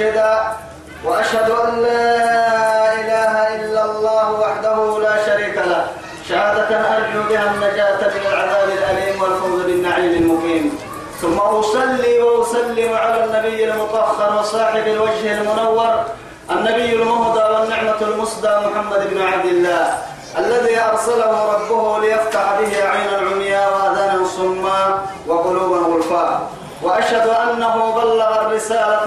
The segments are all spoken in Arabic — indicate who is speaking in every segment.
Speaker 1: مرشدا وأشهد أن لا إله إلا الله وحده لا شريك له. شهادة أرجو بها النجاة من العذاب الأليم والفوز بالنعيم المقيم. ثم أصلي وأسلم على النبي المطهر وصاحب الوجه المنور النبي المهدى والنعمة المسدى محمد بن عبد الله الذي أرسله ربه ليفتح به عين العمياء وأذانا صما وقلوبا غلفاء وأشهد أنه بلغ الرسالة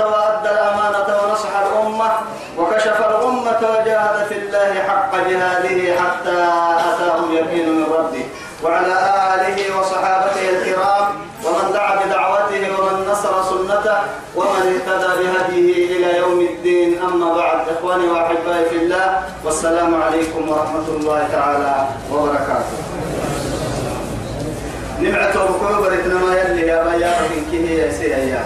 Speaker 1: بهديه إلى يوم الدين. أما بعد إخواني وأحبائي في الله والسلام عليكم ورحمة الله تعالى وبركاته. نمعة ركوع بريتنا ما يلي يا بيا من كه يا سيا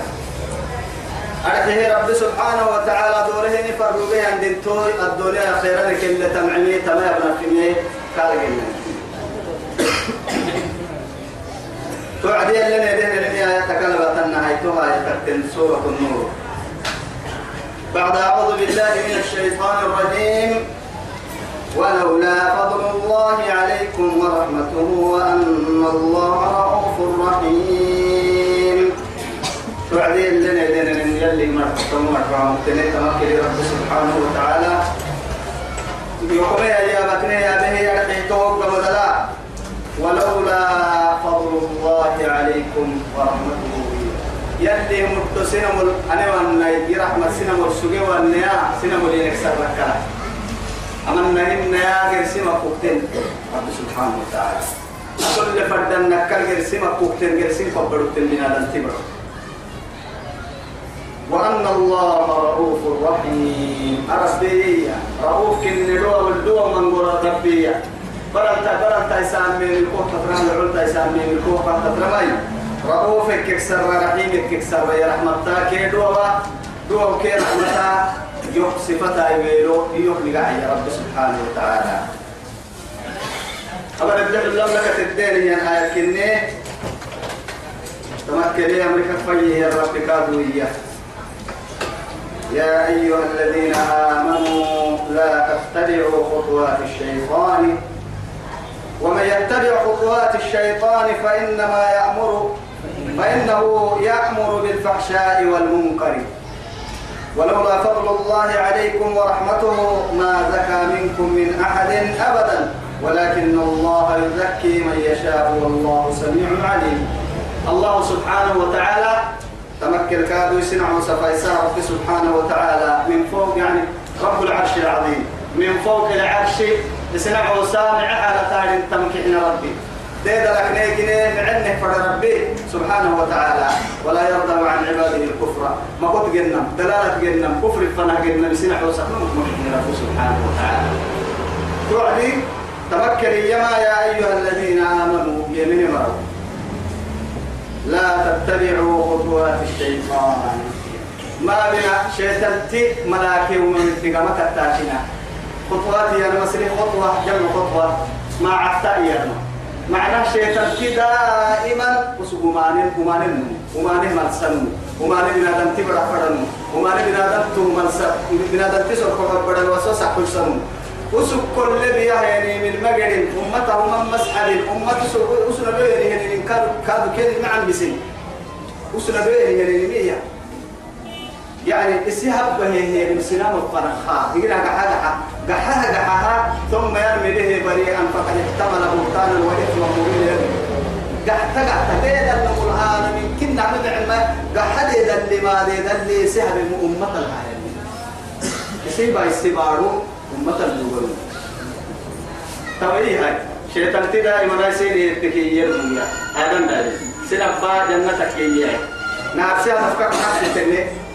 Speaker 1: أرته رب سبحانه وتعالى دوره نفرق به عند التوي الدنيا خيرا كل تمعمي تمام نفني قال جنة توعدي لنا لنا لنا يتكلم النهايتها يتكتن سورة النور. بعد أعوذ بالله من الشيطان الرجيم. ولولا فضل الله عليكم ورحمته وأن الله رؤوف رحيم. تعدي لنا لنا يلي مرحبا مرحبا مبتني تمكن رب سبحانه وتعالى. يوم يا بكني يا به يا بدلا ولولا فضل الله عليكم ورحمته يلي مرت سينمول أنا وأنا يرحمة سينمول سجى وأنا سينمول ينكسر لك. أمنا إن يا جرسيما كوكتين. رب سبحانه وتعالى. كل فردن نكال جرسيما كوكتين جرسيم فبرتين بنا دنتبر وأن الله رؤوف رحيم. أرسبية رؤوف كن ندوى والدوى من قرى تبية برنتا برنتا يسام من الكوه تترمى العلتا يسام من الكوه تترمى رؤوف ككسر رحيم ككسر يا رحمة كي دوى دوى كي صفتا يبيلو يوم لقاء يا رب سبحانه وتعالى. أبدا بدأ الله لك تديني يا آية كني تمكن لي أمريكا فيه يا رب كادوا إياه يا أيها الذين آمنوا لا تتبعوا خطوات الشيطان. ومن يتبع خطوات الشيطان فإنما يأمر فإنه يأمر بالفحشاء والمنكر. ولولا فضل الله عليكم ورحمته ما زكى منكم من أحد أبدا. ولكن الله يزكي من يشاء والله سميع عليم. الله سبحانه وتعالى تمكن كادوا يسنعوا سفايسا رب سبحانه وتعالى من فوق يعني رب العرش العظيم. من فوق العرش يسنعوا سامع على تاج تمكن ربي. ديدا لك نيجي معنه فر ربي سبحانه وتعالى ولا يرضى عن عباده الكفر ما قلت جنم دلالة جنم كفر فنا سنعوا سحنه مكمل رب سبحانه وتعالى توعدي تمكن يما يا أيها الذين آمنوا يمين مروا لا تتبعوا خطوات الشيطان ما بنا شيطان ملاكي ومن اتقامك التاشنا خطوات يا مسري خطوة جمع خطوة مع عفتا يا معناه شيطان دائما وسقمان ومان ومان مرسن ومان بنادم تبرع فرن ومان بنادم مرسن بنادم تسر كفر بدل وسوس كل سن وسق كل بيا يعني من مجد أمته من مسحب أمة وسنا بيه يعني كاد كاد كذا معن بسن. وسنا بيه يعني مية. يعني السحاب به هي من سنام الفرخاء يقول حاجة قحها قحها ثم يرمي به بريئا فقد احتمل بهتانا وإثما مبينا. قحت قحت نقول هذا من كنا ندعم قحت ديدا اللي ما ديدا اللي سحب أمة العالمين يسيبا يسيبارو أمة الجبل توي هاي؟ شيطان تدا إما يسير يتكي يرمي هذا ندري سنبا جنتك هي نفسي أفكار نفسي تني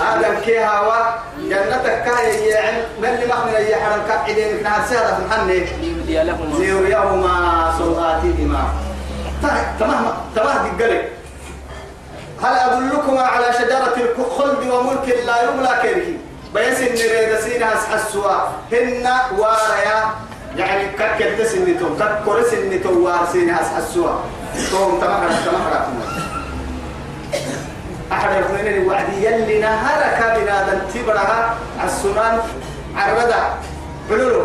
Speaker 1: هذا كي هوا جنتك كاي يعني من اللي مخمن أي حرم كعدين في نفسي هذا محنك ليريهما سوآتهما تمام تمام دقلك هل أدلكما على شجرة الخلد وملك لا يملى كره بيسن نريد سينها السوا هن واريا يعني ككت سنتو ككر سنتو وار سينها السوا توم تمام تمام نهار يكون وعدي يلي نهارك بنادم تبرها السنان عربدا. بلولو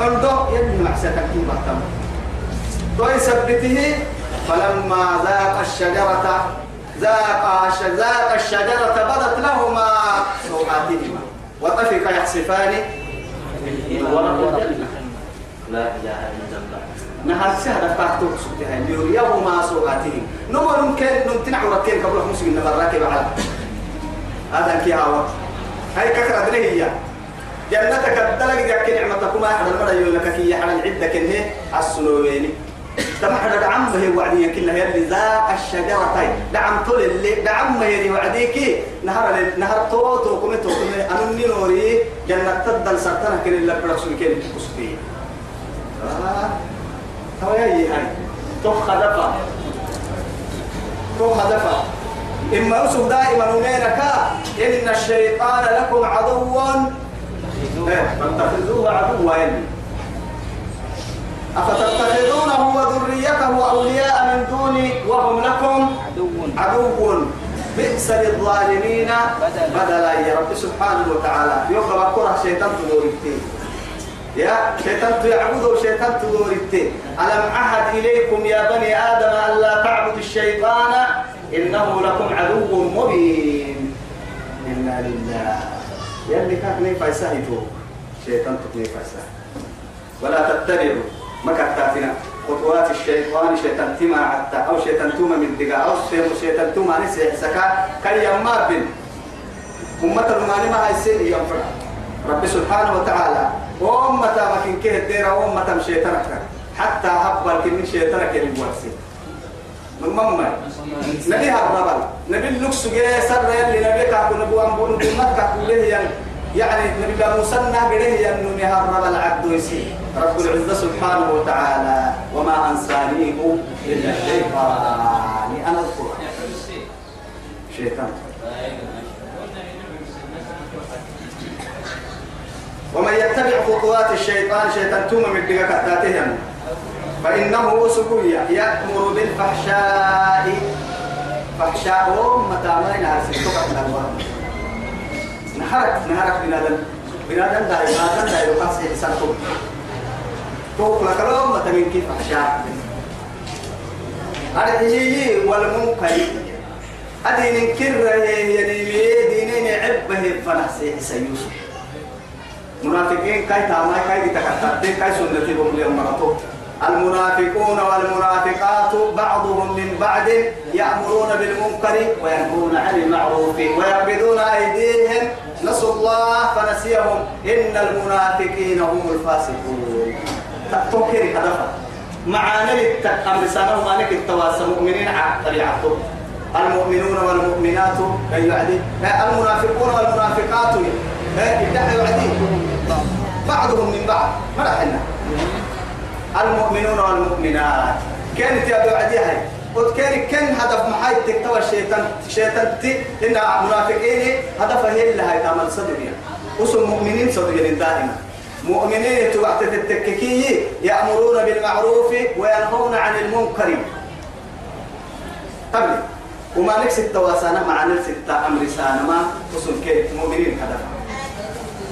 Speaker 1: حلدو يلي معسكك كيما تم. توي سبته فلما ذاق الشجرة ذاق ذاق الشجرة بدت لهما سوءاتهما وطفق يحسفان. ورق الجنة لا إله إلا الله. نهار سهرة فاتو سبتها ليريهما سوءاتهم نمر ممكن نمتنع وركين قبل خمس من راكب على هذا كي هوا هاي كثرة هي. جنتك الدلق ذاك نعمتكم أحد المرة يقول لك كي على العدة كنه السنويني تما حدا دعم هي وعدي كلها يلي ذاك الشجرتين. دعم طول اللي دعم هي وعديك نهر نهر تو تو كم تو كم أنا نوري جنة تدل سرطان كن اللي برسول كن كسبي آه هو هي هاي تو خدفة تو خدفة إما أسف دائما هناك إن الشيطان لكم عدو. فاتخذوه عدوا. أفتتخذونه وذريته أولياء من دوني وهم لكم عدو. بئس للظالمين بدلا. يا رب سبحانه وتعالى. يقرأ كره شيطان تدوريتي يا شيطان تعبد وشيطان تدوريتي ألم أحد إليكم يا بني آدم ألا تعبدوا الشيطان؟ إنه لكم عدو مبين. إنا لله. يلي كان نيفا يساهي شيطان تكنيفا يساهي ولا تتبعوا ما كتاتنا خطوات الشيطان. شيطان تما حتى أو شيطان توما من دقا. أو شيطان توما نسي سكا كي يما بن. أمة الماني ما هيسين ينفر رب سبحانه وتعالى وأمة ما كن كه الديرة وأمة شيطانك حتى هبل كن شيطانك يلبورسي من مما نبي هربل نبي اللوكس جاي سر يلي نبي كاكو نبو أمبون بمت كاكو يعني نبي موسى نهجره أنه نهار العبد يسير رب العزة سبحانه وتعالى. وما أنسانيه إلا الشيطان. أنا أذكر. شيطان. ومن يتبع خطوات الشيطان شيطان توما من دقا فإنه سكوية يأمر بالفحشاء. فحشاء متى ما ينعرف نحرك نحرك بنادم. بنادم داي بنادم داي لو كان سيحسن توك توك لكلام متمين كيف أحشاء أرحيه والمنكر. أدين كر يعني دينين عبه فنحسي حسن يوسف منافقين كاي تاما كاي تكتب كاي سنتي بملي مرتو المنافقون والمنافقات بعضهم من بعد يأمرون بالمنكر وينهون عن المعروف ويقبضون أيديهم. نسوا الله فنسيهم. إن المنافقين هم الفاسقون. تفكر هدفا معانا للتأمر سنة مالك التواصل مؤمنين طبيعتهم المؤمنون والمؤمنات أي المنافقون والمنافقات. بعضهم من بعض. ما رحنا المؤمنون والمؤمنات. كانت يا بعدي هاي. وكان كان هدف محايد تكتوى الشيطان الشيطان تي. إن منافقين هدف هي اللي هاي تعمل صدريا وسم مؤمنين صدريا دائما. مؤمنين توقت التككي يأمرون بالمعروف وينهون عن المنكر. قبل وما نكسب تواسانا مع نكسب أمر سانا ما كيف مؤمنين هدف.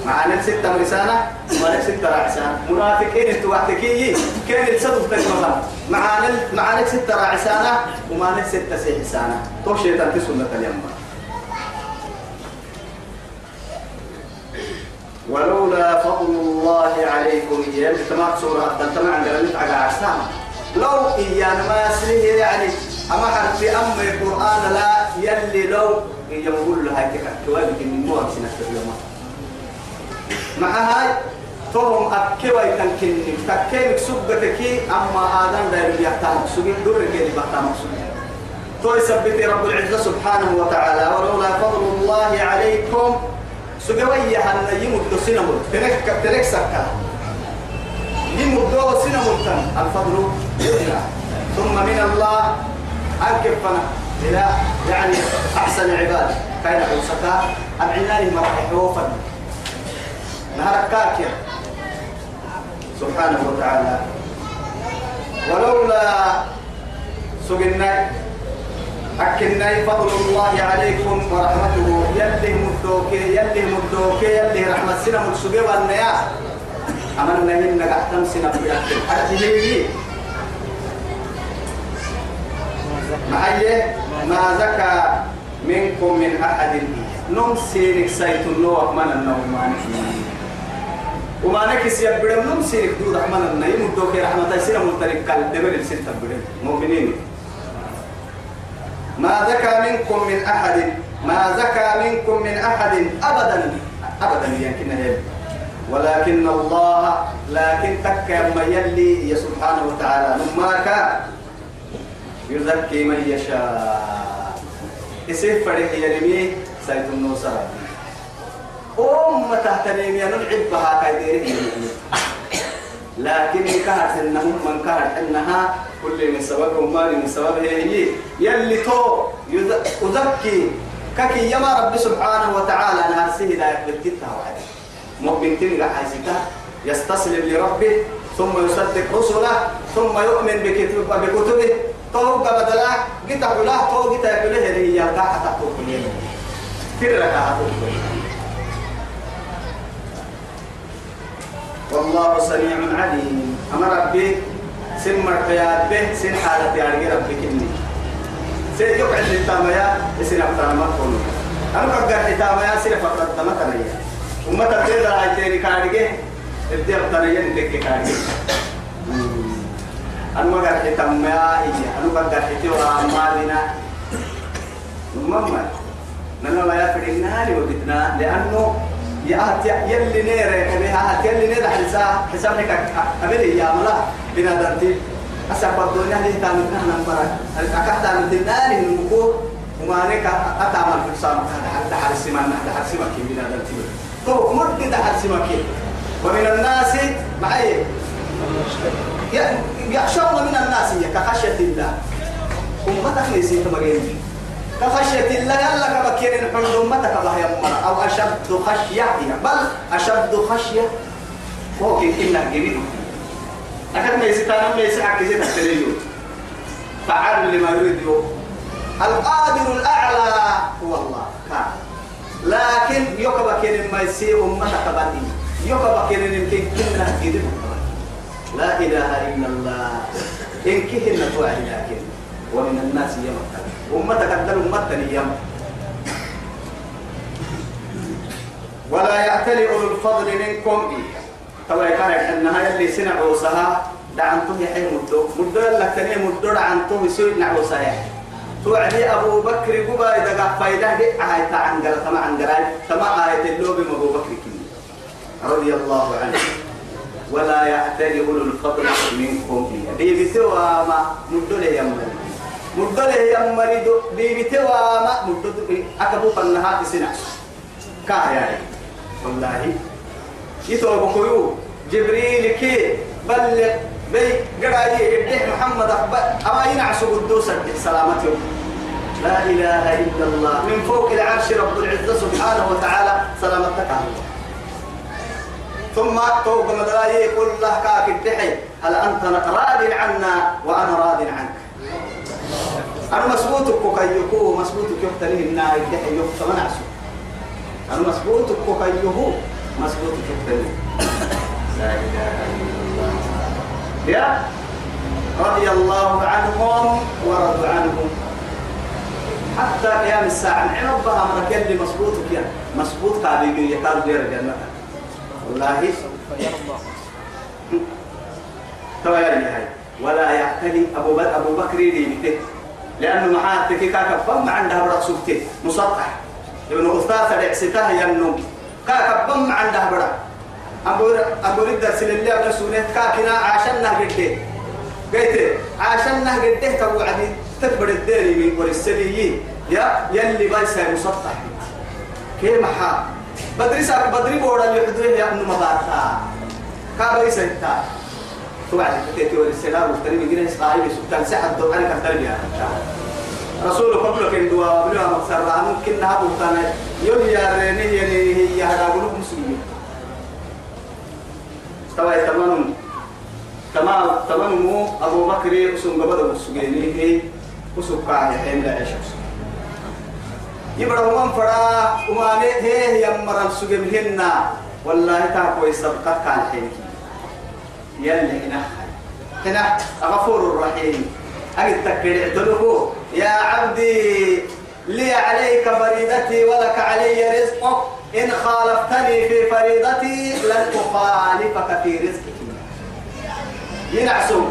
Speaker 1: معانا ستة مرسانة وما ستة راعسانة منافقين أنتوا وحدكي كان الصدف تكمل معانا معانا ستة راعسانة وما ستة سيحسانة تو شيطان تسنة اليوم ولولا فضل الله عليكم إياه. تمام سورة تمام عندنا نتعقى عسامة لو إيانا ما سليه يعني. أما حرف أم القرآن لا يلي لو يقول له هاي كوابك من موت سنة اليوم مع هاي توهم أكوا يتنكني تكينك سبتك أما آدم داير بيحتام سبين دور كيني بحتام سبين تو يثبت رب العزة سبحانه وتعالى. ولولا فضل الله عليكم سجوية هن يمد سينمر تنك تنك سكا. يمد سينمر الفضل ثم من الله أنكفنا إلى يعني أحسن عباد. كان عوسكا العناية مرحبا وفضل. نهركاك سبحانه وتعالى. ولولا سجنا أكني فضل الله عليكم ورحمته. يلي مدوك يلي مدوك يلي رحمة سنة مكسوبة والنيا أمنا هنا قحتم سنة بيأكل حتى هيجي معي ما زكى منكم من أحد. نم سيرك سيت النوح من النوم وما نكس يبدأ نم سيرك دود رحمن النيم مدوك رحمة سنة ملترك قال دبر السنة بدأ مؤمنين. ما زكى منكم من أحد ما زكى منكم من أحد أبدا. أبدا يمكن هي ولكن الله لكن تك ما يلي سبحانه وتعالى. نماك يزكي من يشاء. يسير فريق يرمي سيد النوسر أم تحترم ينلعب بها لكن كانت إنهم من كانت إنها كل من سبب مال من سبب هي. يلي تو يزكي ككي يما رب سبحانه وتعالى انها سهل يقبلتها وعدي. مؤمن تلقى حيثتها يستسلم لربه ثم يصدق رسله ثم يؤمن بكتب بكتبه. تو بدلا جيت له تو جيت له هي يا تحت تقول. كل والله سميع عليم. أما ربي سن مرقيات به سن حالة يعني ربي كني سن يقعد للتامية سن ما تقول. أنا قد يا سن فقط تمتنيا وما تبدأ لا يتيني كارجة ابدأ أفتريا ندك كارجة أنا قد يا هي أنا قد حتوا أمالنا مما نحن لا يفرقنا لوجدنا لأنه يا أهت يلي نيرة كبيها أهت يلي نيرة حسا حسابك أبدا يا ملا بنا دانتي أسبب الدنيا اللي تعمل نحن نمبر أكاد تعمل الدنيا المكو وما نك أتعمل في الصام حتى السمان حتى حال السمان كي بنا دانتي تو مرد ده كي. ومن الناس معي. يخشون من الناس كخشية الله. أمتك ليس تمرين كخشية الله يلا كبكير الحمد أمتك بها يمنا أو أشد خشية بل أشد خشية. فوق إنك جريد أكاد ما يستانا ما يسحك زي تحتليو فعل لما يريد القادر الأعلى هو الله. لكن يوكا كين ما يسير أمتك بدي يوكا كين يمكن كنا جريد لا إله إلا الله. إن كهن توعي لكن ومن الناس يمكن أمتك أدل أمتني يم ولا يعتلي أولو الفضل منكم. توا كان أنها يلي سنع وسها دعنته يحيي مدو. مدو يلا تاني مدو دعنته يسوي نعوسها توعدي أبو بكر قبا إذا قاعد فايدة دي آية عنقل تما عنقل. تما آية اللوب أبو بكر كني. رضي الله عنه. ولا يعتلي أولو الفضل منكم. دي بتوا ما مدو لي يمني مدله يا مريض بيبتوا ما مدد أكبو فنها تسنع كايا والله يتوى بكيو جبريل كي بلغ بي قرأي إبديه محمد أما ينعسوا قدوسا سلامة يوم لا إله إلا الله من فوق العرش رب العزة سبحانه وتعالى سلامتك ثم توق مدلاي يقول الله كاك الدحي هل أنت راض عنا وأنا راض عنك أنا مسبوطك كيكو مسبوطك يختليه النار يدحي يخت منعسو أنا مسبوطك كيكو مسبوطك يختليه لا إله إلا الله. يا رضي الله عنهم ورضوا عنهم. حتى قيام الساعة عرب بها مرك يلي مسبوطك يا مسبوط قابيقي يقال غير الجنة. والله. ترى يا هاي. ولا يعتدي أبو بكر أبو بكر يدي لأنه محاتك كاكا فم عندها برا سبتي. مسطح ابن أستاذ الإعسته ينم. كاكا فم عندها برا أبو أبو رد سن الله على سنة كاكنا عاشنا قده قلت عاشنا قده تبو عدي. تكبر الديري من ورسلي يا يلي بايسا مسطح كيف محا. بدري ساك بدري بورا اللي حضره يا ابن مبارتا كابريسا انتا توعد تتي والسلام وتري بيجي صاحب سبتان سحد دو أنا كتر يا رسول قبل كن دوا بلا مكسر ممكن نها بوتانا يوم يا رني يعني هي هذا بقول مسلمين. توا تمام. تمام تمام أبو بكر اسم قبل مسجيني هي وسكاه حين لا يبرا من فرا وما هي يمر السجم هنا. والله تاكو يسبقك كان حين يلي هنا هنا غفور رحيم. أجد تكر يا عبدي لي عليك فريدتي ولك علي رزقك. إن خالفتني في فريضتي لن أخالفك في رزقك ينعسوا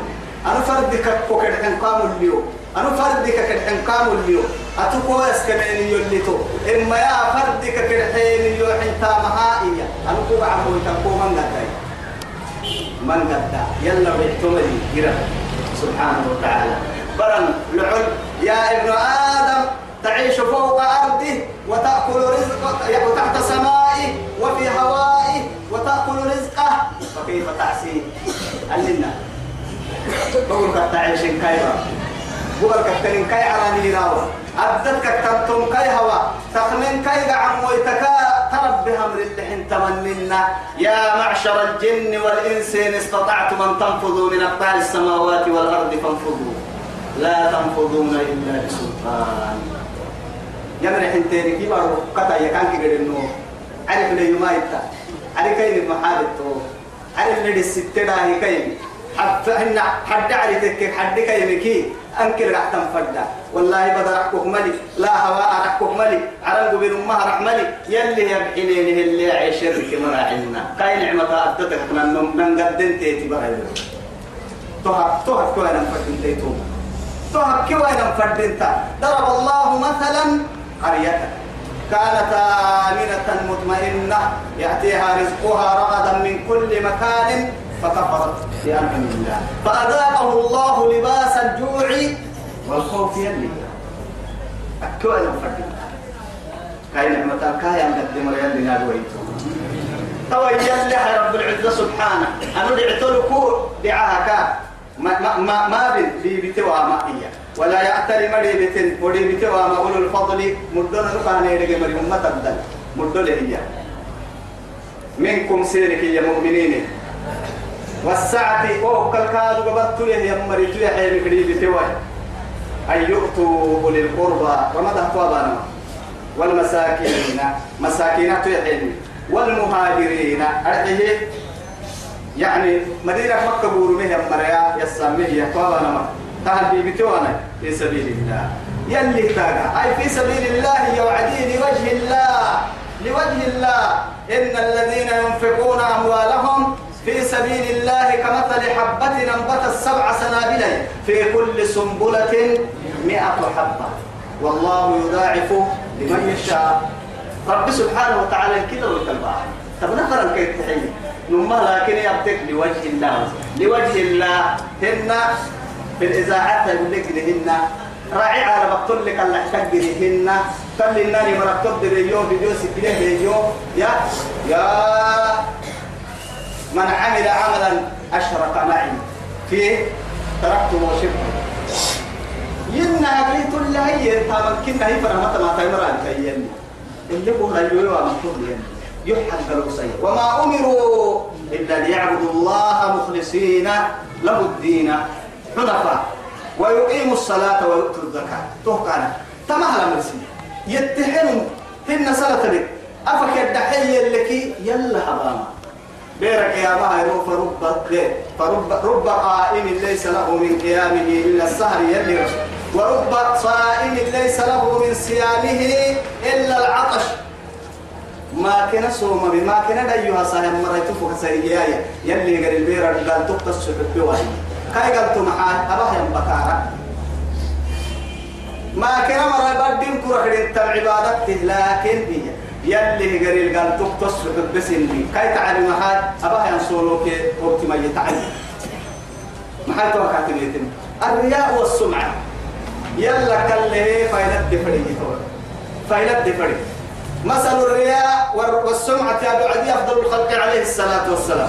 Speaker 1: أنا فردك كوكر حنقام اليوم أنا فردك كالحنقام اليوم أتوكو يسكنين يوليتو إما يا فردك كالحين يوحن تامهائية أنا كوكا عمو يتنقو من قدائي من قدا يلا بيحتملي جرى سبحانه وتعالى. برن لعل يا ابن آدم تعيش فوق أرضه وتأكل رزقه وتحت سمائه وفي هوائه وتأكل رزقه. فكيف تعصيه علمنا بقول قد تعيش كيف بقول قد تنين كي عراني راو أبدت كتبتم كي هوا. تخمين كي عم ويتكا ترب بأمر اللحن تمننا يا معشر الجن والإنس إن استطعتم أن تنفذوا من أقطار السماوات والأرض فانفذوا. لا تنفذون إلا بسلطان. يمنع حنتين كي بارو كتا يكان كي قدنو عارف لي ما يتا عارف كاين المحابط عارف لي الستة هي كاين حتى هن حد عرفتك حد كاين كي أنكر راح تنفدا والله بدر رحكوك ملي لا هواء رحكوك ملي عرنق بين أمها رح ملي. يلي يبحنين اللي عشر كما راعينا كاين نعمة أدتك من من قدن تيتي برايو توها توها كوين نفدن تيتو. توها كوين نفدن ضرب الله مثلا قرية كانت آمنة مطمئنة. يأتيها رزقها رغدا من كل مكان فكفرت بأنعم الله. فأذاقه الله لباس الجوع والخوف يلي أكو أنا مفرد كاين نعمة كاين مقدم يلي نادويتو تو يلي رب العزة سبحانه أنا دعتلكو دعاها ما ما ما ما بين بتوا ما هي ولا يأتري مري بتن ودي بتوا ما أولو الفضل مدن ركان يدعي مري أمة تبدل مدن هي منكم سيرك يا مؤمنين والسعة أو كالكاد قبضت له يا مريت يا حي بكري بتوا أن يؤتوا أولي القربى وما دهتوا والمساكين مساكين تحيي والمهاجرين أرحيه يعني مدينة مكة بورمه مريا يسميه يطوى نما تهل بيبتوانا في سبيل الله. يلي تاقا. أي في سبيل الله يوعدي لوجه الله. لوجه الله. إن الذين ينفقون أموالهم في سبيل الله كمثل حبة أنبتت سبع سنابل في كل سنبلة مئة حبة. والله يضاعف لمن يشاء. رب سبحانه وتعالى كده والكلبة. طب نفر كيف تحيي نما لكن يبتك لوجه الله. لوجه الله. هن في الإذاعات يقول لك لهن. راعي على بقتل لك الله تقدرهن لنا لي مرتب اليوم سكله اليوم يا يا من عمل عملا أشرك معي فيه تركت وشبه ينا قلت الله هي تمام كنا هي فرمت ما تمر أنت اللي هو رجل ومكتوب يحد الوصية وما أمروا إلا ليعبدوا الله مخلصين له الدين حنفاء. ويقيموا الصلاة ويؤتوا الزكاة. توقعنا تمهلا مرسي يتحنوا هن صلاة لك أفك الدحية لك يلا حرام بيرك يا ما فرب فرب رب قائم ليس له من قيامه إلا السهر يلي ورب صائم ليس له من صيامه إلا العطش. ما كنا سوما بما كنا دايوها ساهم مريتو فوق سريايا يلي غير البير قال تقتص بواحد. كاي قلت معاه أباه ينبكارا ما كنا مرة بدين كدين عبادته لكن هي يلي غير قال تقتص بسني كاي تعلم هاد أباه ينصولوك وقت ما يتعلم. محل توكاتنيتن الرياء والسمعة. يلا كله فايلة دفري فايلة دفري. مثل الرياء والسمعة يا بعد أفضل الخلق عليه الصلاة والسلام.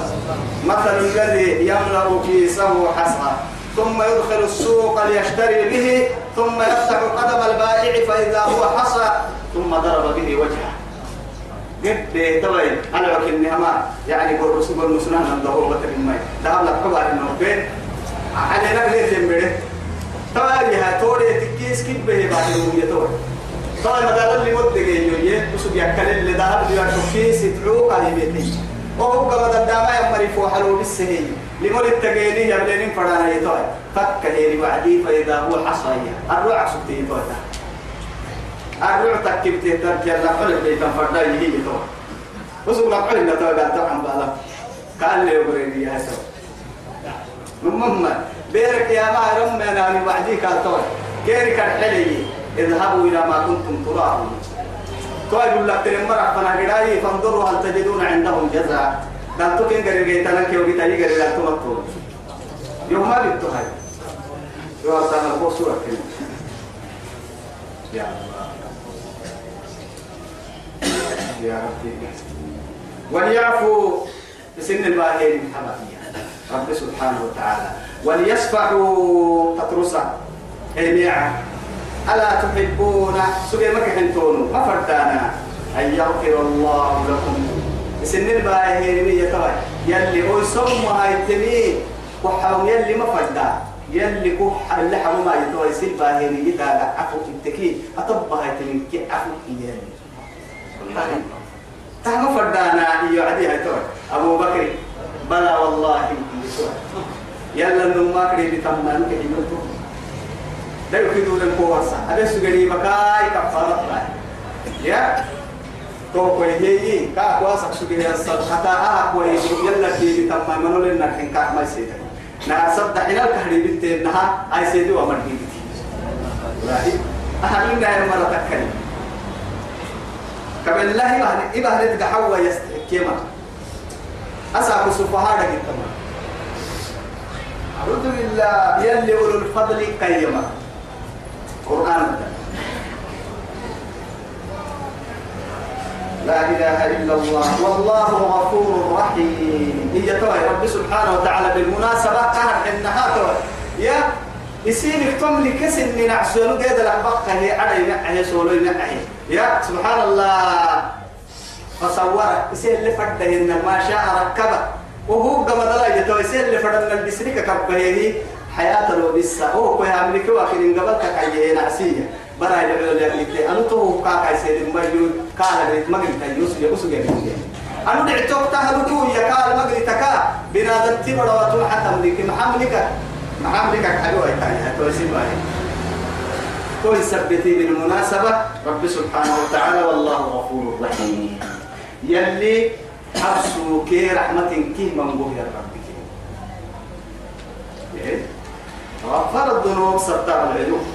Speaker 1: مثل الذي يملأ كيسه حسرة. ثم يدخل السوق ليشتري به. ثم يفتح قدم البائع فإذا هو حصى ثم ضرب به وجهه. قد تبين أنا لك النعمة يعني قول رسول المسلمين من ضرورة الماء ذهب لك حبار النوبين على نقل تنبره تاري ها توري تكيس كيف به بعد يوم يتور طبعا مثلا اللي مد جيو يه وسوق يأكل اللي ذهب اللي يكفيس يتعوق على بيتي وهو قبل الدامة يمري فوحلو بالسهي. لمن التجيني يبلين فرانا يتوي فك هيري وعدي فإذا هو حصايا الروع سبتي يتوي الروع تكبت ترجع لقل بيت فردا يجي يتوي وسوق لقل لا توي قال طبعا بالا قال لي يبرني يا سو المهم بيرك يا ما رم أنا وعدي قال توي كيري كان حلي اذهبوا إلى ما كنتم تراهون توي يقول لك تمرح فانا قراي فانظروا هل تجدون عندهم جزاء. dan tu kan gari gari tanah kau kita ini gari dan tu waktu yang mana itu hai yo ya Rabbi وليعفوا بسن الباهين الحمامية رب سبحانه وتعالى. وليسفعوا تترسا الميعة ألا تحبون سجل مكحنتون ما فردانا أن يغفر الله لكم. سن الباهي هي توي يلي هو سم هاي تمي وحاول يلي ما فدا يلي كح اللي حرام ما يتوي سن باهي هي تا عفو التكي أطب هاي تمي كي عفو يلي تهم فدانا يو عدي هاي توي أبو بكر بلا والله يلا نما كري بتمنى كي يمتو ده يكيدوا للقوة هذا سجري بكاي كفارة يا تو كوي هي كا كواسك سجل يسال حتى آه كوي يلا في تمام منو لنا كن كا ما يسيد نا صد حين الكهري بنت انها اي سيدي ومر دي راهي أهل لا مره كبل الله يبهر يبهر تحوى يستحكيما أساك سفهاء دغ أعوذ بالله. يلي أولو الفضل قيما قرآن. لا إله إلا الله. والله غفور رحيم. هي توي رب سبحانه وتعالى بالمناسبة. كانت إنها توي يا يصير يكتم لي كسن من نعسون قيد الأحبق هي على ينعه سولو ينعه يا سبحان الله فصور يصير اللي فرده إن ما شاء ركبه. وهو قام دلا يتوي يصير اللي فرده البسريك كبه هي حياة لو بس هو كوي أمريكا إن قبل كأيه نعسية. برا يدعو لي أمريكا أنا تو كاكا يصير مجنون كان ريت مجنون تيوس يوسف يجي أنا دعيتك تهلكوا يا كال مجنون تكا بنادم تبرا وتروح تملك محملك. محملك حلوة تانية توسي باي. كل سبتي بالمناسبة. رب سبحانه وتعالى والله غفور رحيم. يلي حبسوا كي رحمة كي من يا إيه؟ غفر الذنوب ستار العيوب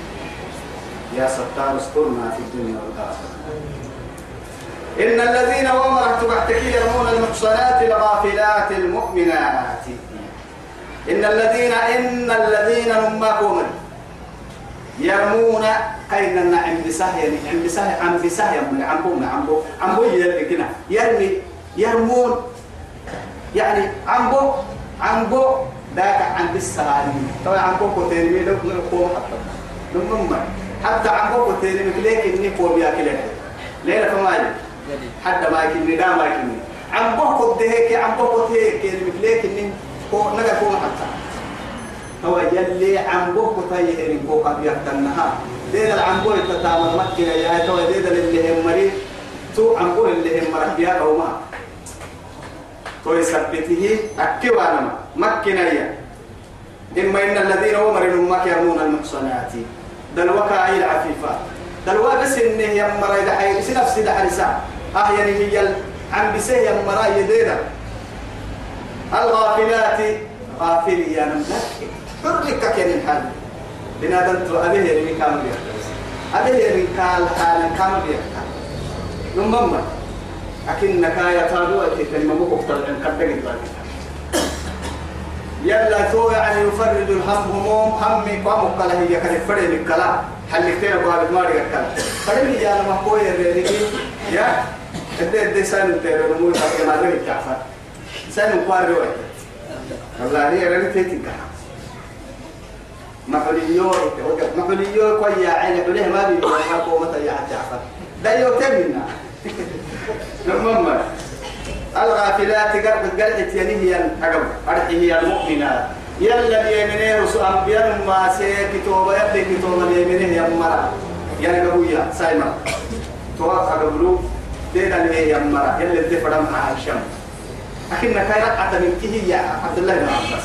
Speaker 1: يا ستار استرنا في الدنيا والآخرة. إن الذين ومرت تبعتك يرمون المحصنات الغافلات المؤمنات. إن الذين إن الذين نماكم. يرمون كاين النعم بسهي عم بسهي عم بسهي من عم بوم عم بو عم بو يلي كنا. يرمي يرمون. يعني عم بو عم بو ذاك عن بالسهاري طبعا عم بو كتير مي لو نقوم حتى نمم حتى عم بو كتير مي ليك إني قوم ياكل ليلة كمان حتى ما يكني دا ما يكني. عم بو كده هيك عم بو كده هيك ليك إني كو نجا قوم حتى. هو يلي عم بو كتير هيك كو قد يحتنها ديد العم بو يتتامل مكة يا تو ديد اللي هم مريض تو عم بو اللي هم مربيا أو ما تو يثبته أكوانا مكنا يا إما إن الذين أمروا مكة يرمون المحصنات. دلوكا أي العفيفات دلوا بس إنه يمرا إذا حي بس نفسي ده حرسا آه يعني هي عم بسه يمرا يدينا الغافلات غافل يا نملك حرك كن الحال بنادم تو أبيه يرمي كامل أبيه يرمي كال حالا كامل يحتاج نمم أكنك يا تابو كلمة مكتر عن كتجد يلا تو يعني يفرد الهم هموم همي قامك له هي كان فرد الكلام حلقتين باب ما رجع كلام فرد يا لما هو يريد يا انت انت سان ترى مو يفكر ما رجع كافر سان قارئ والله هي رجع تيتك محليو محليو كوي يا عين حليه ما بيقول ما قومة يا جعفر ده يوتمنا المهم الغافلات قرب قرحت يعني هي أقب أرحي هي المؤمنات يلا اليمينين رسول أنبياء ما سي كتوبة يبدي كتوبة اليمينين يا مرة. يعني قبويا سايما توقع قبلو دينا اللي يا مرة. يلا اللي فرم مع الشم لكن كاي رقعة من كيه يا عبد الله بن عباس.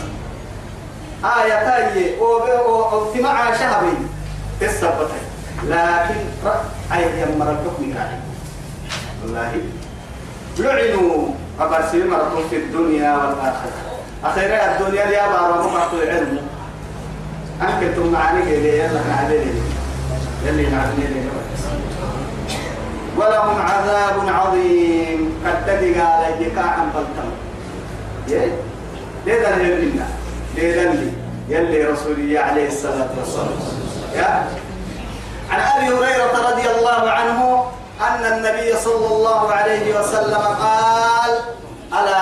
Speaker 1: آية تاي أو تمع شهبي تسبتها لكن يا مرة الحكم كان والله. لعنوا أبرسل مرة في الدنيا والآخرة. أخيرا الدنيا يا بابا مقاط العلم. أنكتم معاني كده يلا نعلي يلي نعلي ولهم عذاب عظيم. قد تدق على عن بلتم ليه ده لنا ليه لي يلي رسولي عليه الصلاة والسلام. يا. عن أبي هريرة رضي الله عنه أن النبي صلى الله عليه وسلم قال ألا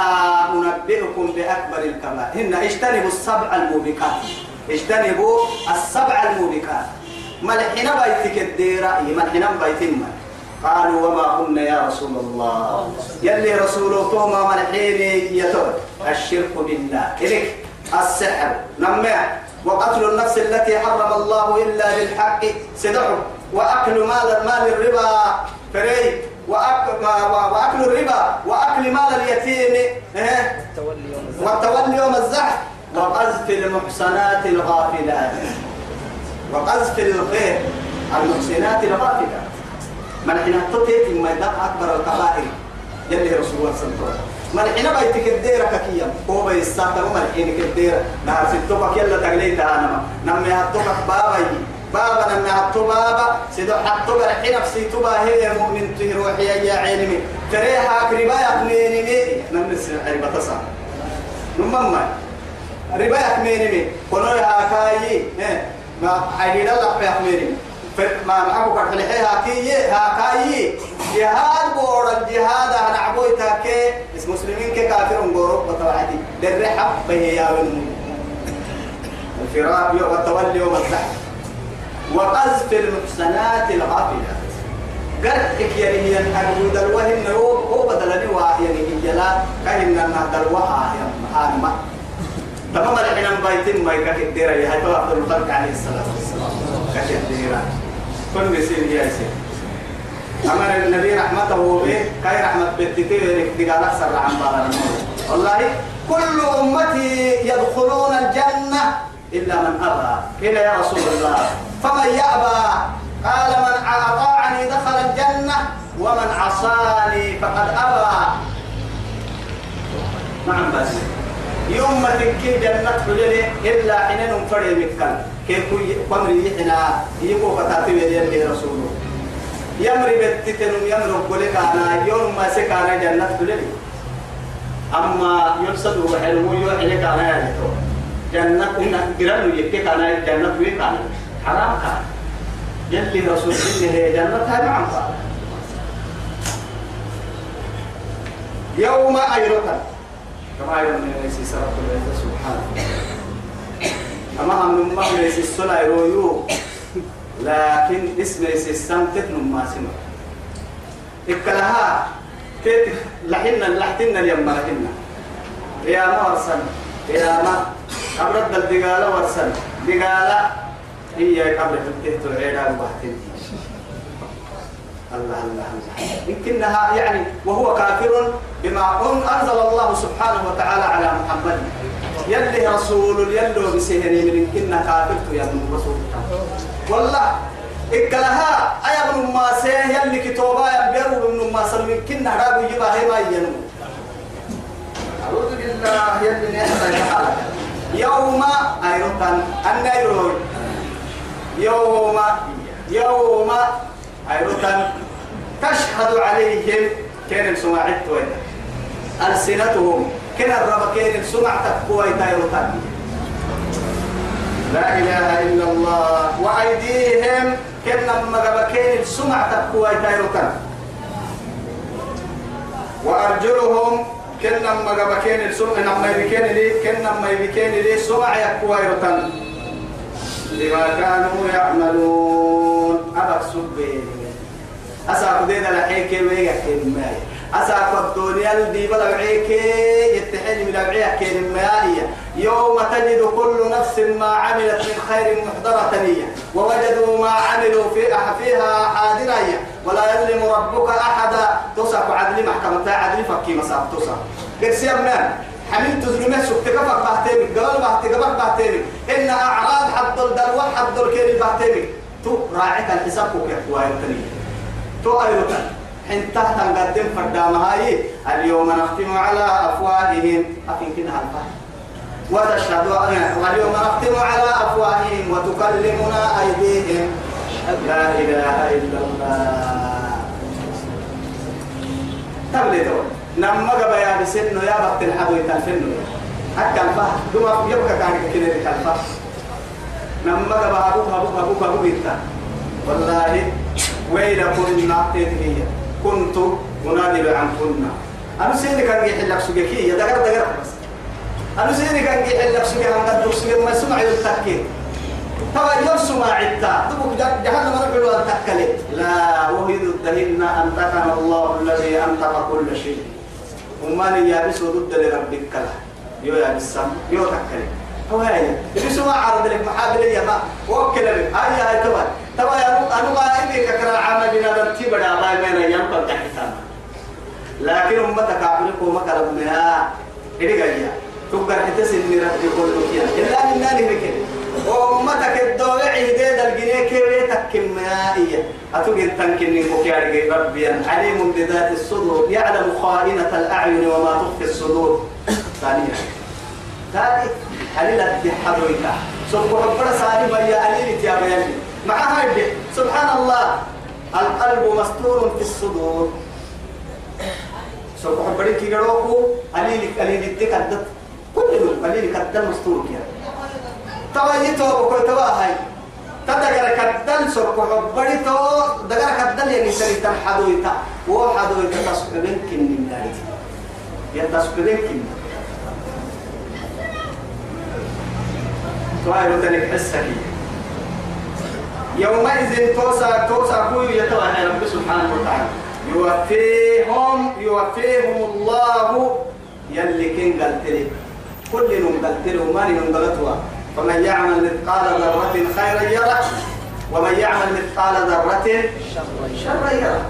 Speaker 1: أنبئكم بأكبر الكبائر هن اجتنبوا السبع الموبقات. اجتنبوا السبع الموبقات. ملحنا بيتك الديرة ملحنا بيتنا قالوا وما قلنا يا رسول الله. يلي رسول توما ملحيني يتوب الشرك بالله. إليك. السحر. نمع وقتل النفس التي حرم الله إلا بالحق. سدعه وأكل مال مال الربا. فري. وأكل الربا. وأكل مال اليتيم. إيه؟ والتولي يوم الزحف. وقذف المحصنات الغافلات. وقذف الخير. المحسنات الغافلات. من حين تطيت ما يدق أكبر الكبائر يلي رسول الله صلى الله عليه وسلم. حين بيتك الديرة ككيا. هو بيستاتا ومن حين الديرة نهار ستوكك يلا تقليت أنا نمي هتوكك بابا بابا نمي هتو بابا. سيدو حتو برحي نفسي تبا هي مؤمن. تهروحي يا عيني فريها كربايا كميني نمي سنحري بتصا نمما ربايا كميني كنو هاكاي ما. حيلي الله بيحميني ما معكو كان حلحي هاكي هاكاي. جهاد بور الجهاد أنا عبوي تاكي اسم مسلمين كي كافر انقورو بطوعدي للرحب بهي يا الفراق والتولي يوم الزحف. وقذف المحسنات الغافلات. قرتك يعني هي الحدود الوهن هو بدلني واحد يعني هي لا كهن النهد الوها يا محارمة تمام الحين بيتين ما يكاد الديرة هاي تو عبد الخلق عليه الصلاة والسلام. كاد الديرة كل بيصير يا سيد أمر النبي رحمته به كاي رحمة بتتي دقال أكثر عن بارا والله كل أمتي يدخلون الجنة إلا من أبى. قيل يا رسول الله فمن يأبى؟ قال من أطاعني دخل الجنة ومن عصاني فقد أبى. نعم بس. يوم ما تكي جنة حلل إلا حين نفري مكان. كيف قمري يحنا يقو فتاتي يلي رسوله يمري بتتنم يمري قولك أنا يوم ما سكانا جنة حلل أما يرسل وحلو يوحي لك أنا يا جنة إن جرال يكيك أنا جنة وين كان حرام كان. يلي رسول الله جنة هاي قال يوم أيرتا كما يوم يسي سرق الله سبحانه. أما هم ما يسي الصلاة يرويو لكن اسم يسي السمتت نما سمع. إكلها كيف لحنا لحتنا اليوم لحنا. يا مرسل يا ما. قبل الدقالة ورسل. دقالة هي قبل تنتهت العيلة وبحتين الله الله يمكنها يعني وهو كافر بما أنزل الله سبحانه وتعالى على محمد. يلي رسول يلو بسهري من يمكنها كافر يا ابن رسول. والله إكلها أي ابن ما سيه يلي كتوبا يبيروا ابن ما سلم يمكنها رابو يجيبها هي ما ينمو أعوذ بالله يلي نحن يوم أيضا النيرون يوم يوم أيضا تشهد عليهم كان سمعت وين ألسنتهم كان الرب كان سمعت قوي تايروتان لا إله إلا الله. وأيديهم كان لما كان سمعت قوي تايروتان وأرجلهم كن لما جبكين السمع لما يبكين لي كن لما يبكين لي سمع يرتن لما كانوا يعملون. أبك سبين أسأل دينا لحين كيف يحكي الماء أساك الدنيا الدي بلا بعيك يتحل من العيا كين المائية يوم تجد كل نفس ما عملت من خير محضرة نية. ووجدوا ما عملوا في فيها حاضرية ولا يظلم ربك أحدا. تصف عدل محكمة عدل فكي مساف تصف قرسي أبنان حملت ظلمة سكت كفر بحتيمك قبل بحتيمك قبل بحتيمك إن أعراض حد الدر وحد الكيل بحتيمك تو راعيك الحساب كوكي ويرتني تو حين تحت نقدم فردام هاي اليوم نختم على أفواههم. أفين كنا هالفهم وتشهد اليوم نختم على أفواههم وتكلمنا أيديهم. لا إله إلا الله. تبلدوا نما قبا يا بسنو يا بقت الحدو يتلفنو حتى الفه. دوما يبقى كان كده الفه نما قبا أبوك أبوك أبوك أبوك إنت والله ويلكم النعتيه كنت منادل عن كنا. أنا سيدي كان يحل لك سجكي يا دقر دقر بس. أنا سيدي كان يحل لك سجكي عن قد سجكي ما سمع يلتكي ترى يرسم عتا تبوك جهنم وان تكلي. لا وهيد الدهن أنتقنا الله الذي أنتق كل شيء. وما يا بس ضد لربك كلا يو يا بسم يو تكلي. هو هاي. بس ما عرض لك محابل يا ما وكل لك. هاي هاي تبع تبع يا أنا ما إني ككرا عام بنا درتي بدا باي من أيام كم تحتنا لكن أمتك عبرك وما كرمنا إيه جاية. تقدر تسمي ربي كل كيا إلا من نادي بكره وأمتك الدولة عيدة الجنيه كيري تكمائية أتوقع تنكن كوكياري ربي. عليم بذات الصدور. يعلم خائنة الأعين وما تخفي الصدور. ثانيا ثالث. حليل الدحرويتا سبحان ربنا سالي بيا عليل يا بيان مع هاي سبحان الله القلب مستور في الصدور. سبحان ربنا كي يروكو عليل عليل الدكتة كل عليل كتة مستور كيا توا يتو بكل توا هاي. تدقر كدل سرق حبري تو دقر كدل يعني سري تنحدو يتا وحدو يتا تسكبين كن من داري. يا تسكبين كن. توا يوتنك حسك. يومئذ توسع توسع كوي يتوى رب سبحانه وتعالى. يوفيهم يوفيهم الله يلي كن قلتلي. كل نم قلتلي وما نم قلتوا. فمن يعمل مثقال ذرة خيرا يره ومن يعمل مثقال ذرة شرا يره.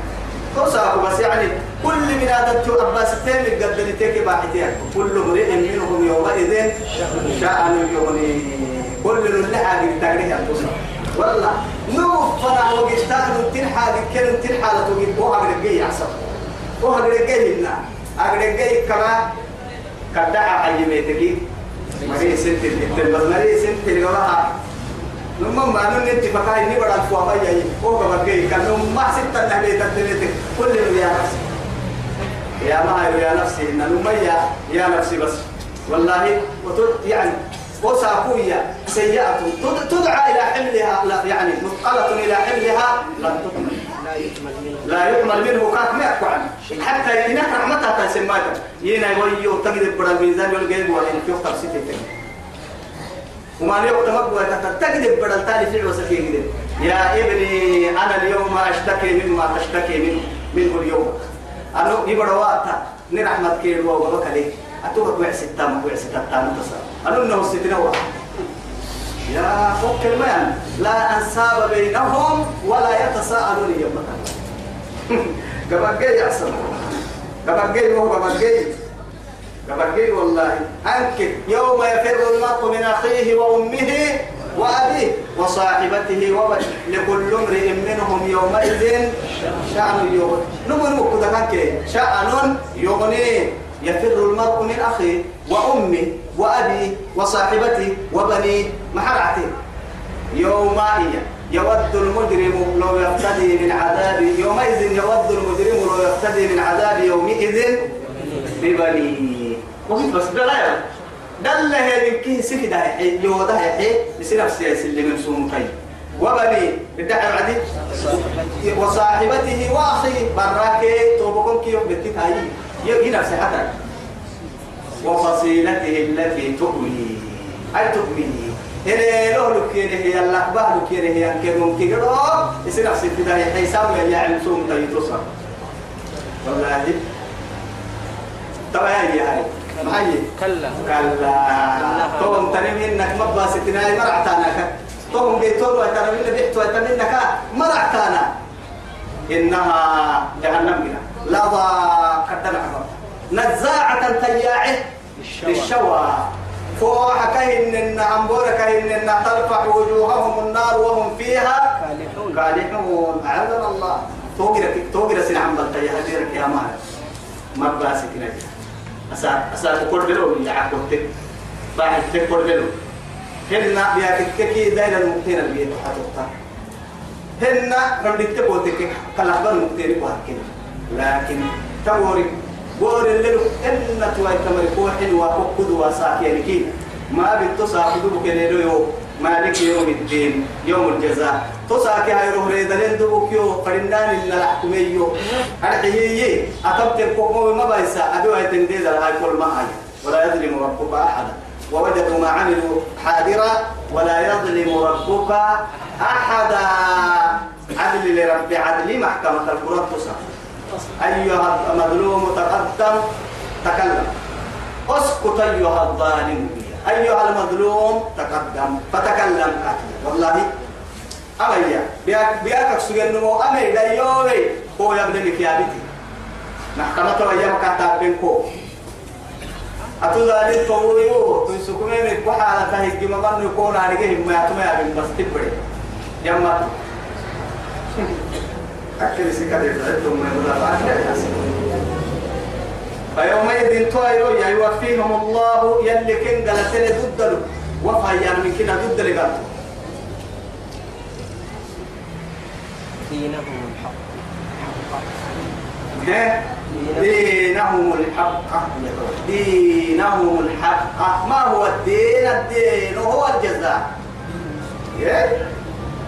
Speaker 1: توسع بس يعني كل من هذا أباس تيم قدر تيك باحتيا كل امرئ منهم يومئذ شأن يغني. كل حاجة تقريه توسع. والله نوف فنا وقشتان تنحى كن تنحى لتوجد وها قرقي عصر وها قرقي لنا أقرقي كما كدعا حيميتك مري سنت التل مري سنت الجراحة نما ما نن اتفاقا إني بدل فوما يجي هو كبرقي كان نما ستة نبي تدلت كل يا نفسي. يا ما يا نفسي إن نما يا يا نفسي بس. والله وتد يعني وساقوية سيئة. تدعى إلى حملها لا يعني مثقلة إلى حملها لا يحمل منه. كاك ما يحكم حتى إنك رحمتها تسمى ينا يويو تقدر بڑا الميزان يلقى وين في وقت ستة وما يوقت مقبوة تقدر بڑا التالي في الوسكي يا ابني أنا اليوم أشتكي مما تشتكي منه منه اليوم. أنا يبڑا وقتا نرحمت كيلو وبكى ليه أتوقع وعس التام وعس التام تصل أنا إنه ستنوع يا فوق المان لا أنساب بينهم ولا يتساءلون يوم قبل جاي أحسن. قبل جاي وهو قبل جاي قبل جاي والله. أنك يوم يفر المرء من أخيه وأمه وأبيه وصاحبته وبنيه. لكل امرئ منهم يومئذ شأن يغني. نمو كذا شأن يغنيه يفر المرء من أخيه وأمه وأبيه وصاحبته وبنيه محرعته يومئذ يود المجرم لو يفتدي من عذاب يومئذ يود المجرم لو يفتدي من عذاب يومئذ ببنيه وقلت بس بلا دل هذه كي سكي ده يوضع يحيي يصير نفسي يسلم من سوم كي وبني بدع عدي. وصاحبته وأخيه براكي توبكم كي يوم بتتاي نفسه حتى وفصيلته التي تؤوي أي تؤوي هنا لو لكيره هي الله باه لكيره هي أنك ممكن. كده يصير نفس البداية حساب يا علم سوم تيتصل والله. تبعي يا هاي. معي
Speaker 2: كلا.
Speaker 1: كلا. توم تنمي انك مبا ستنا مرعتانا توم بيتون وتنمي اللي بيحتوى تنمي مرعتانا إنها جهنم بنا. لظى كدنا نزاعة تياعه للشوى. كهن ان عمبورة كهن ان ترفع وجوههم النار وهم فيها
Speaker 2: كالحون.
Speaker 1: أعاذنا الله. توقر توقر سن عم بلتيا هديرك يا مال ما باسك نجي أسا أسا تقول بلو اللي عقبتك بعد تقول بلو. هنا بيا كيكي داير المقتين البيت حتوقع هنا رمدت تقولك كلا بن مقتين لكن توري قول اللي إن توي تمر كوحن وقود وساكينكين ما بتصاحب بكنيلو يو مالك يوم الدين يوم الجزاء. تصاكي هاي روح ريدلين دوبك يو فرنان إن الحكمي يو أرحيه أتبت كوكو ما بايسا. أدو هاي تنديد هاي كل ما هاي. ولا يظلم ربك أحدا. ووجدوا ما عملوا حاضرا. ولا يظلم ربك أحدا. عدل لرب عدل محكمة القرآن تصاحب أيها المظلوم تقدم تكلم. أسكت أيها الظالم أيها المظلوم تقدم. فتكلم والله أميا بياك بياك سجن نمو أمي لا يوي هو يبني يا بيتي محكمة ويا مكاتب بينكو. أتوزا للطويو تنسكمي من كحالة تهيجي ممن يكون عليه ما يتمي أبن بس تبري. يما أكل سكادة ثم فيومئذ تويرو يا يوفيهم الله يلي كن قالت ضد وفا يعني من كنا ضد اللي قالت
Speaker 2: دينهم الحق.
Speaker 1: دينهم الحق. دينهم الحق. ما هو الدين؟ الدين هو الجزاء.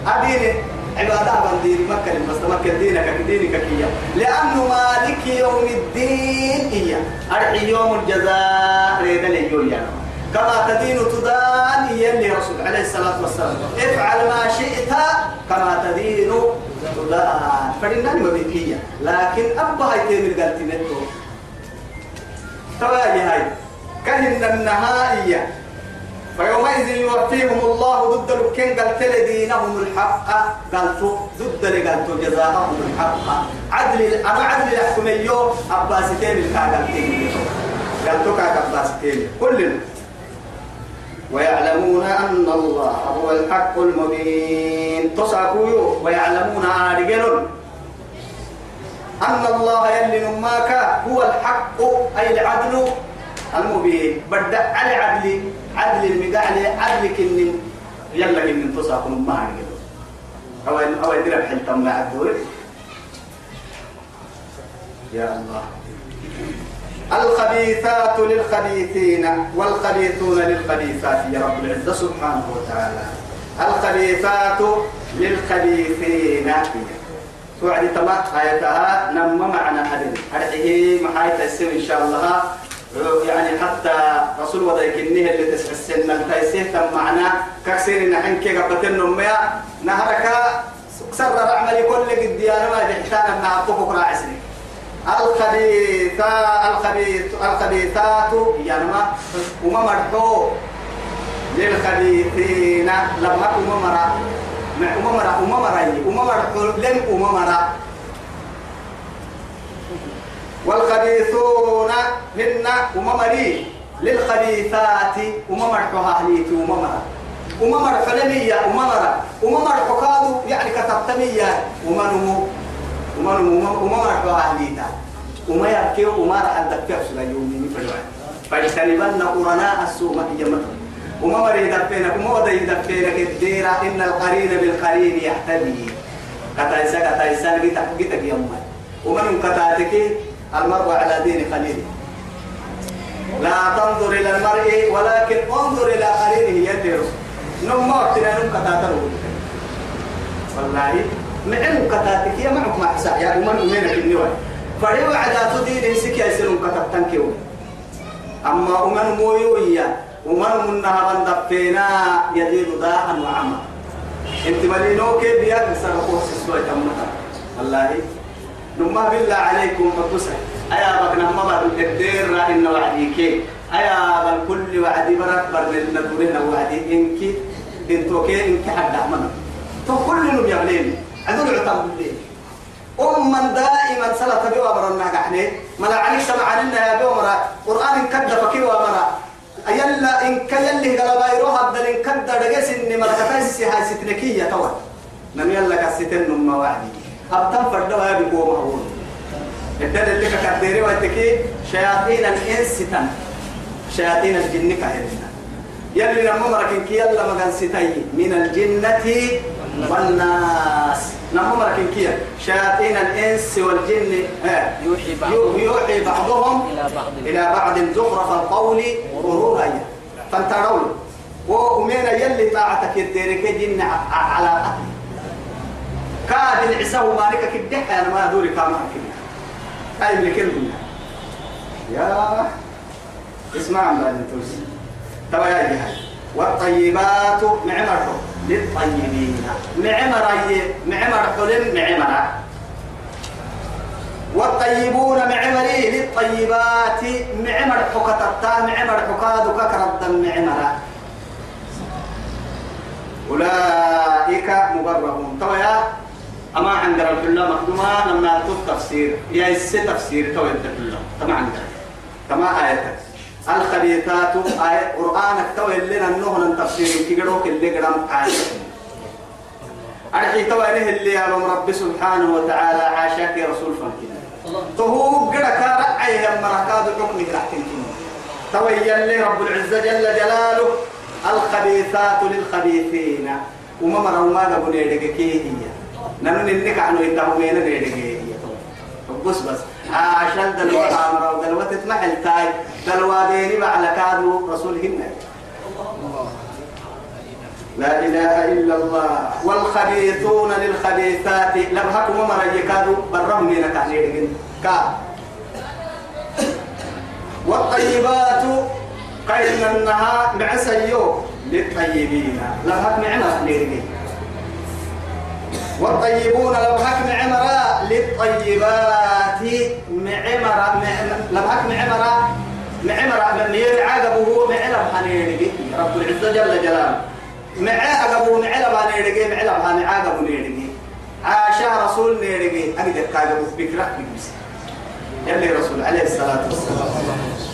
Speaker 1: أديني. عبادة بندين مكة بس دينك دينك كيا. لأنه مالك يوم الدين هي أرحي يوم الجزاء ريد لي يعني كما تدين تدان هي اللي رسول عليه الصلاة والسلام. افعل ما شئت كما تدين تدان. فإنني مبكية لكن أبا هاي تيمر قالت نتو تواجه هاي. كهن النهائية فيومئذ يوفيهم الله ضد الكن قال دينهم الحق. قالتوا ضد اللي قالتوا جزاءهم الحق. عدل أما عدل يحكم اليوم أباستين الكاغالتين قالتوا كاك أباستين كلنا ويعلمون أن الله هو الحق المبين. تصاكوا ويعلمون عارجل أن الله يلي نماك هو الحق أي العدل المبين. بدأ على عدل. عدل المقعل عدل كن يلا كن تصاكم ما عارجل أو أو الحلتم مع الدور يا الله. الخبيثات للخبيثين والخبيثون للخبيثات يا رب العزة سبحانه وتعالى. الخبيثات للخبيثين. توعد تمات آياتها نم معنى هذه هذه محاية السن إن شاء الله. يعني حتى رسول وضعك النهر اللي تسع السنة التايسيه تم معنا كسير نحن كي قبتن نميا نهرك سر عملي كل قد ديانا ما يحتاج أن نعطوك راعسني الخبيثة الخبيث الخبيثات يعني ما وما مرحو. للخبيثين لما وما مرا وما مرا وما مرا وما مرحو لم وما مرا والخبيثون هن وما مري للخبيثات مرحو أهليتي وما مرا وما مرحو لمية وما مرا وما مرحو كادو يعني كتبتمية وما نمو وما وما مرحبا أهليتا وما يبكي وما راح أدك سلا يومي فلوان فاجتنبن قرناء السوء ما هي مثل وما مريد بينك وما ودي بينك الديرة إن القرين بالقرين يحتدي كتايسا كتايسا جيتك جيتك يوم ومن كتاتك المرء على دين خليله. لا تنظر إلى المرء ولكن انظر إلى قرينه يدير نم وقتنا نم كتاتر والله معن كتاتك يا معك مع حساب. يا أمان أمينك النوى فريو عدا تدين سك يسلم كتاتن كيو. أما أمان مويويا أمان منها من دفينا يزيد داء وعما. انت ملينو كي بياك سرقو سسوى تمتا والله نما بالله عليكم فقصة. أيا بكنا ما بعد الدير إن وعديك أيا بل كل وعدي برك برنا دورنا وعدي إنك إنتو كي إنك حد عمنا تو كل نم يغلين أدول عتام بالليل. أما دائما سلطة بيوا مرنا قحني ملا عليك سمع لنا يا بيوا قرآن كذا فكي ومرا أيلا إن كيلي قلبا يروح بدل إن كذا دقيس إني ملكتايس هاي ستنكية توا. نم يلا كستن نم وعدي. أبتم فردوا يا بيقوم هون الدل اللي كديري واتكي شياطين الإنس تن. شياطين الجن كهلنا يلي لما مركن كي يلا مغان ستاي. من الجنة والناس. لما مركن كي. شياطين الإنس والجن
Speaker 2: يوحي بعضهم
Speaker 1: يوحي بعضهم
Speaker 2: إلى بعض.
Speaker 1: إلى بعض زخرف القول غرورا. فانتروا وأمين يلي طاعتك يديرك جن على أهل كاد العسو مالك كدح أنا ما دوري كام كده. هاي اللي كلمة يا اسمع بعد توس تبا يا جهاز والطيبات معمر. للطيبين. معمر أي- معمر حلم معمر والطيبون معمري للطيبات. معمر حكتتا معمر حكاد ككرد معمرا أولئك مبررون طبعا أما عند الحلة مخدومة لما تفسير يا الس تفسير تو الحلة تما عندك تما آيتك الخبيثات آية. قرآنك تو اللي ننهن تفسير. كي قروك اللي قرام عاشق أرحي تو اللي يا رب سبحانه وتعالى عاشاك يا رسول فانكين تهو قرا كارع أيها مركاد حكم تحتين تويا لي رب العزة جل جلاله الخبيثات للخبيثين. وما مروا ما كي هي؟ نحن ننك عنه يتهمين هي بس بس. عشان دلوة عمرة ودلوة تتمحل تاي. دلوة بيني مع كادو رسولهن لا إله إلا الله. والخبيثون للخبيثات. لبهكم ومر يكادوا برهم من كعنير كا والطيبات قيل أنها معسيو للطيبين. لبهك معنا نيرجين والطيبون لبهك معمرا للطيبات. معمرا لبهك معمرا معمرا من يعاقبه معلم حنيرجي رب العزة جل جلاله. معاقبه معلم حنيرجي معلم حنيرجي نيرجي عاشا رسول نيرجي أقدر كاقبه بكرة بكبسي يلي رسول عليه الصلاة والسلام.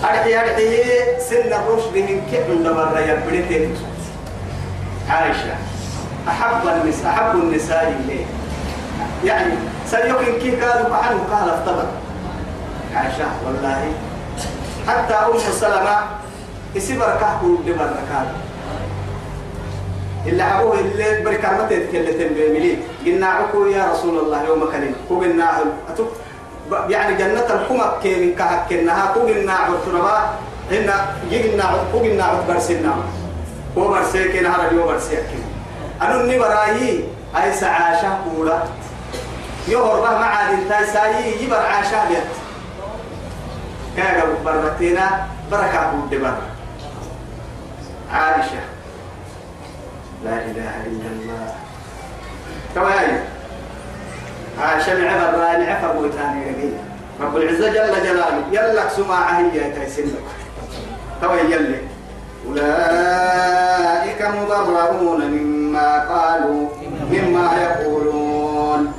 Speaker 1: أرحي أرحي. سن الرشد من كعب دمر يبريتين عائشة أحب النساء أحب النساء إليه. يعني سيمكن كي قالوا عنه قال افتبر. عائشة والله. حتى أم سلمة يسيبر كحكو دبر ركاب إلا أبوه اللي بركامته يتكلم بملي قلنا عكو يا رسول الله يوم كريم قلنا أتوب يعني جنة الحمى كين كهكنها قلنا عطربا هنا يجنا قلنا عطبرسنا هو برسيكين هذا اليوم برسيكين أنا نبراهي أي سعاشة كولا يهر به معاد تايساي يبر عاشة بيت. كاغا برتينا بركة بود بر. عائشة. لا إله إلا الله. كواي عائشة معبر راني عفا بوتاني رقي رب العزة جل جلاله. يلا سماعة هي تيسلك كواي يلي. أولئك مبررون مما قالوا مما يقولون.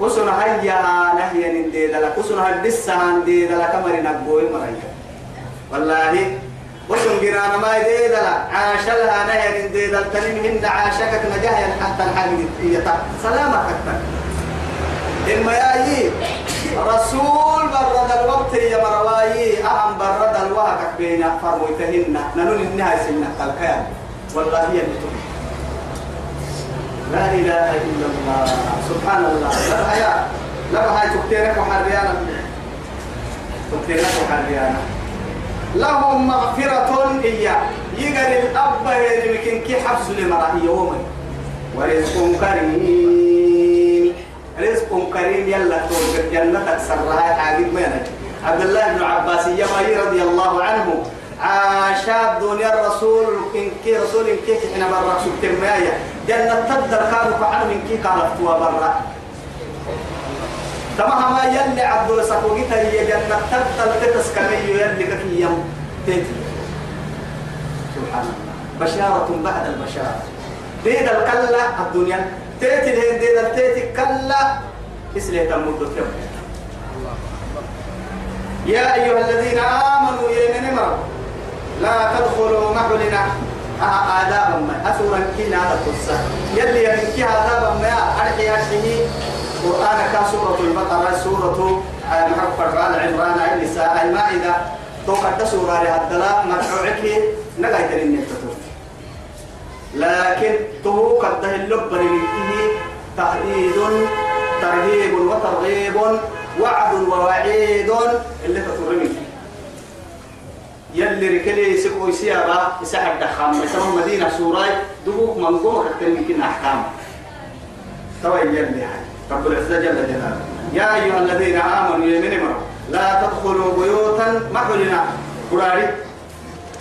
Speaker 1: أسن هيا نهيا ندي دلك أسن هدسا ندي دلك مري نقوي مريا والله أسن جيران ما يدي دلك عاش لها نهيا ندي دلك تنين عاشكك نجاهيا حتى الحال سلامك أكثر إما ياي رسول برد الوقت يا مرواي أهم برد الوقت بين فرموتهن ننون إنها سنة الكيان والله هي بتوحي لا إله إلا الله. سبحان الله. لا هيا لا هاي تكتيرك وحريانا. تكتيرك وحريانا. لهم مغفرة إياه يقر الأب يمكن كي حفظ لمرأة يومي. ورزق كريم. رزق كريم يلا تقول جنتك سرها حاجب مينك عبد الله بن عباس يمي رضي الله عنه عاشاب دنيا الرسول إن كي رسول إن كي إحنا برا شو كمية جنة تقدر كانوا فعلوا من كي قالت برا. تمام ما يلي عبد السكوكيتا هي جنة تبتل تتسكني يلي كفي يوم تيتي. سبحان الله. بشارة بعد البشارة. ديد الكلا الدنيا. تيتي ديد التيتي كلا إسلي تمود كم. يا أيها الذين آمنوا يا من لا تدخلوا محلنا. آدابا ما. أسورا كنا هذا يلي يمكي آدابا ما. أرحي أشهي قرآن كسورة البقرة سورة محفر على عمران النساء المائدة. توقع سورة لهدلا مرحوعك نقايت النتتو لكن تو قد اللب لمنته تهديد ترهيب وترغيب وعد ووعيد. اللي تطرمي. يلي ركلي سكو سيارة يسحب دخام يسمى مدينة سوراي دوبوك منقوم كتن يمكن أحكام. توا يلي هاي. رب العزة جل جلاله. يا أيها الذين آمنوا يمن مروا لا تدخلوا بيوتا محلنا قراري.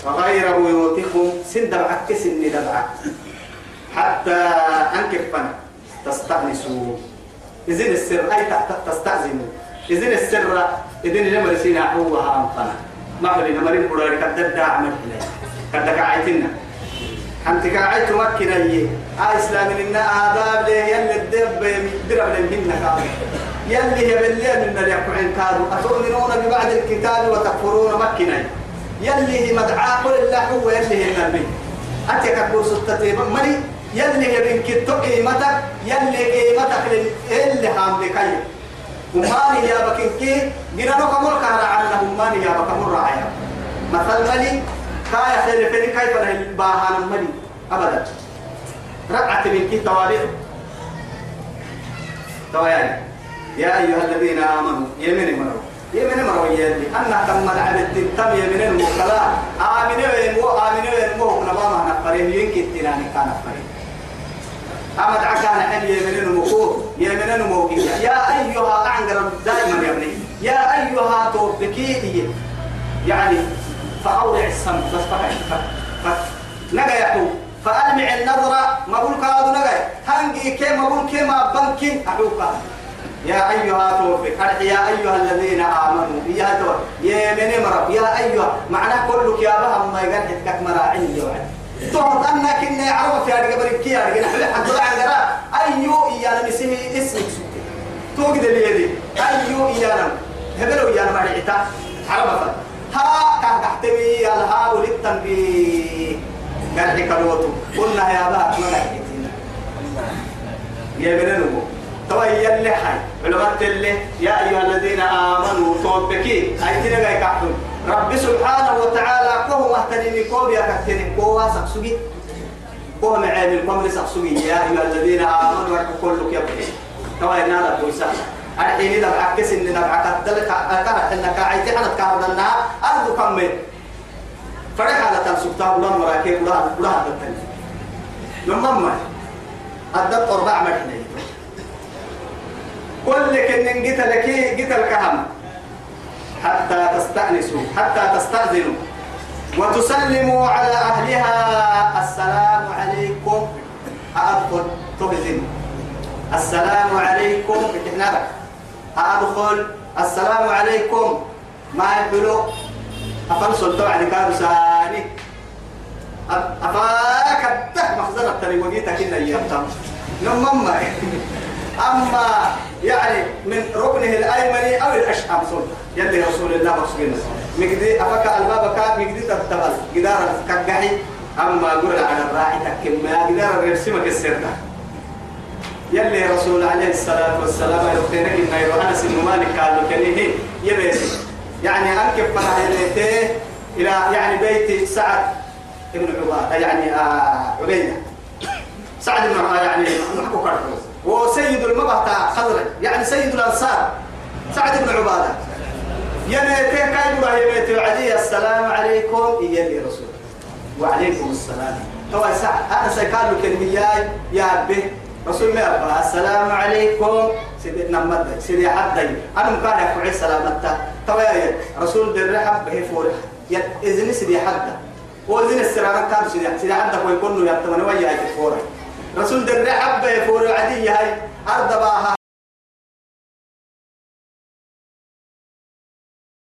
Speaker 1: غير بيوتكم سن دبعك سن دبعك. حتى أنكفنا تستأنسوا. إذن السر أي تستأذنوا. إذن السر إذن لما سينا عوها أنفنا. ما بلنا مريم قرار كدد داعم كدد كعيتنا أنت كعيت مكنا هي آه إسلام لنا آداب ليه يلي الدب درب لهن كانوا يلي هي بالليل من اليقعين كانوا أتؤمنون ببعض الكتاب وتكفرون مكنا يلي هي مدعاة قل الله هو يلي النبي أتيك أقول ستتي مري يلي بنك قيمتك يلي قيمتك اللي هام لكي. وماني يا بكنكي جنا نو كمول كهرا عنا وماني يا بكمول راعي مثل ملي كايا خير فين كيف نه باهان ملي أبدا. رقعت بنكي تواريخ تواريخ يا أيها الذين آمنوا يمين مروا يمين مروا يلي. أنا تم العبد تم يمين المقلا آمين وين مو آمين وين مو. نبama نفرين يمكن تناني كان نفرين أما دعكان حل يمين المقو يمين الموقية يا أيها أعنقر دائما يا ابني يا أيها توبكي يعني فأورع السم بس فقط نجا يحو فألمع النظرة مبول كادو نجا هنجي كي مبول كي ما بنكي. أحوكا يا أيها توفك يا أيها الذين آمنوا يا دور يا من مرب يا أيها معنى كلك يا بهم ما يقعد حتك مراعي يوعد تهرب أنك إن يعرف في هذا قبل كي هذا نحن حد عن جرا أيو إيانا نسمي اسمك سوتي. توقد اللي يدي أيو إيانا. هبلو إيانا ما رعيتا. عربة ها كان تحتوي الها وللتنبيه قال لك قلنا يا باب ما يا بنو توي اللي حي علماء اللي يا أيها الذين آمنوا توبكي. أي تنقى يكحتون رب سبحانه وتعالى كوه مهتنين كوه يا كتنين كوه سقسوجي كوه معامل كوه سقسوجي يا أيها الذين آمنوا كلك يا بني. توي نالا بويسا. الحين إذا بعكس إن نبعك الدلك أكرت إنك عايتي حنا تكاردنا أرض كمل فرح على تنسكتها ولا مراكب ولا ولا هذا التاني من ضمن الدب أربع مرحلة كل كن جيت لك جيت الكهم حتى تستأنسوا حتى تستأذنوا. وتسلموا على أهلها. السلام عليكم. أدخل تهزم السلام عليكم. إحنا أدخل. السلام عليكم. ما يقولوا أفل سلطة عن كارو ساني أفاك التك مخزنة تري وجيتك إن يبتم. نمم. أما يعني من ركنه الأيمن أو الأشأم سلطة يلي رسول الله بخصوص مقدي أفك الباب كاب مقدي تبتغل قدار كقعي أما قول على الراعي تكم ما قدار رسمك السرطة يلي رسول عليه الصلاة والسلام يقتنك إن يروحنا سن مالك قالوا كنيه يبيسي يعني أنكب فرح يليته إلى يعني بيت سعد ابن عبادة. يعني آه عبيدة. سعد بن يعني محكو كرتوس وسيد المبهى خضر يعني سيد الأنصار سعد بن عبادة. يميتي كاي بره يميتي عدي السلام عليكم يلي رسول. وعليكم السلام. هو سعد أنا سيقال كلمة يا به رسول الله السلام عليكم. سيدنا مد سيدي حد أنا مكان يفعل سلامتا توايا رسول درحب به فور إذن سيدي حد وإذن السرارة كان سيدي سيدي حد ويكون يتمنى ويا فورا رسول درحب به فور عدي هاي أرض باها